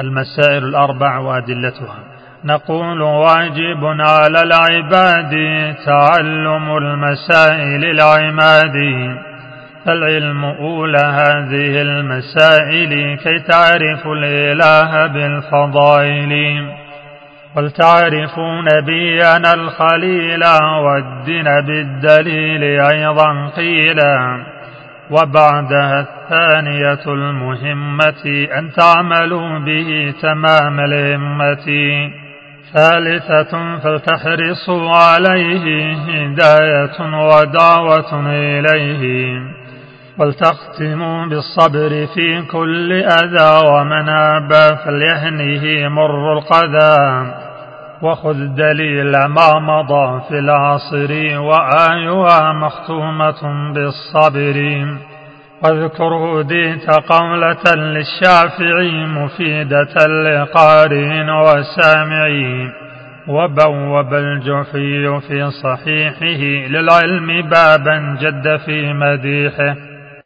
المسائل الأربع وأدلتها. نقول واجب على العباد تعلم المسائل العماد. العلم أولى هذه المسائل كي تعرفوا الإله بالفضائل. ولتعرفوا نبينا الخليل والدين بالدليل أيضا قيلا. وبعدها الثانية المهمة أن تعملوا به تمام الهمة. ثالثة فلتحرصوا عليه هداية ودعوة إليه. ولتختموا بالصبر في كل أذى ومن أبى فليهنه مر القذى. وخذ دليل ما مضى في العصر وآيها مختومة بالصبر. واذكر هديت قولة للشافعي مفيدة لقارئ وسامع. وبوب الجحي في صحيحه للعلم بابا جد في مديحه.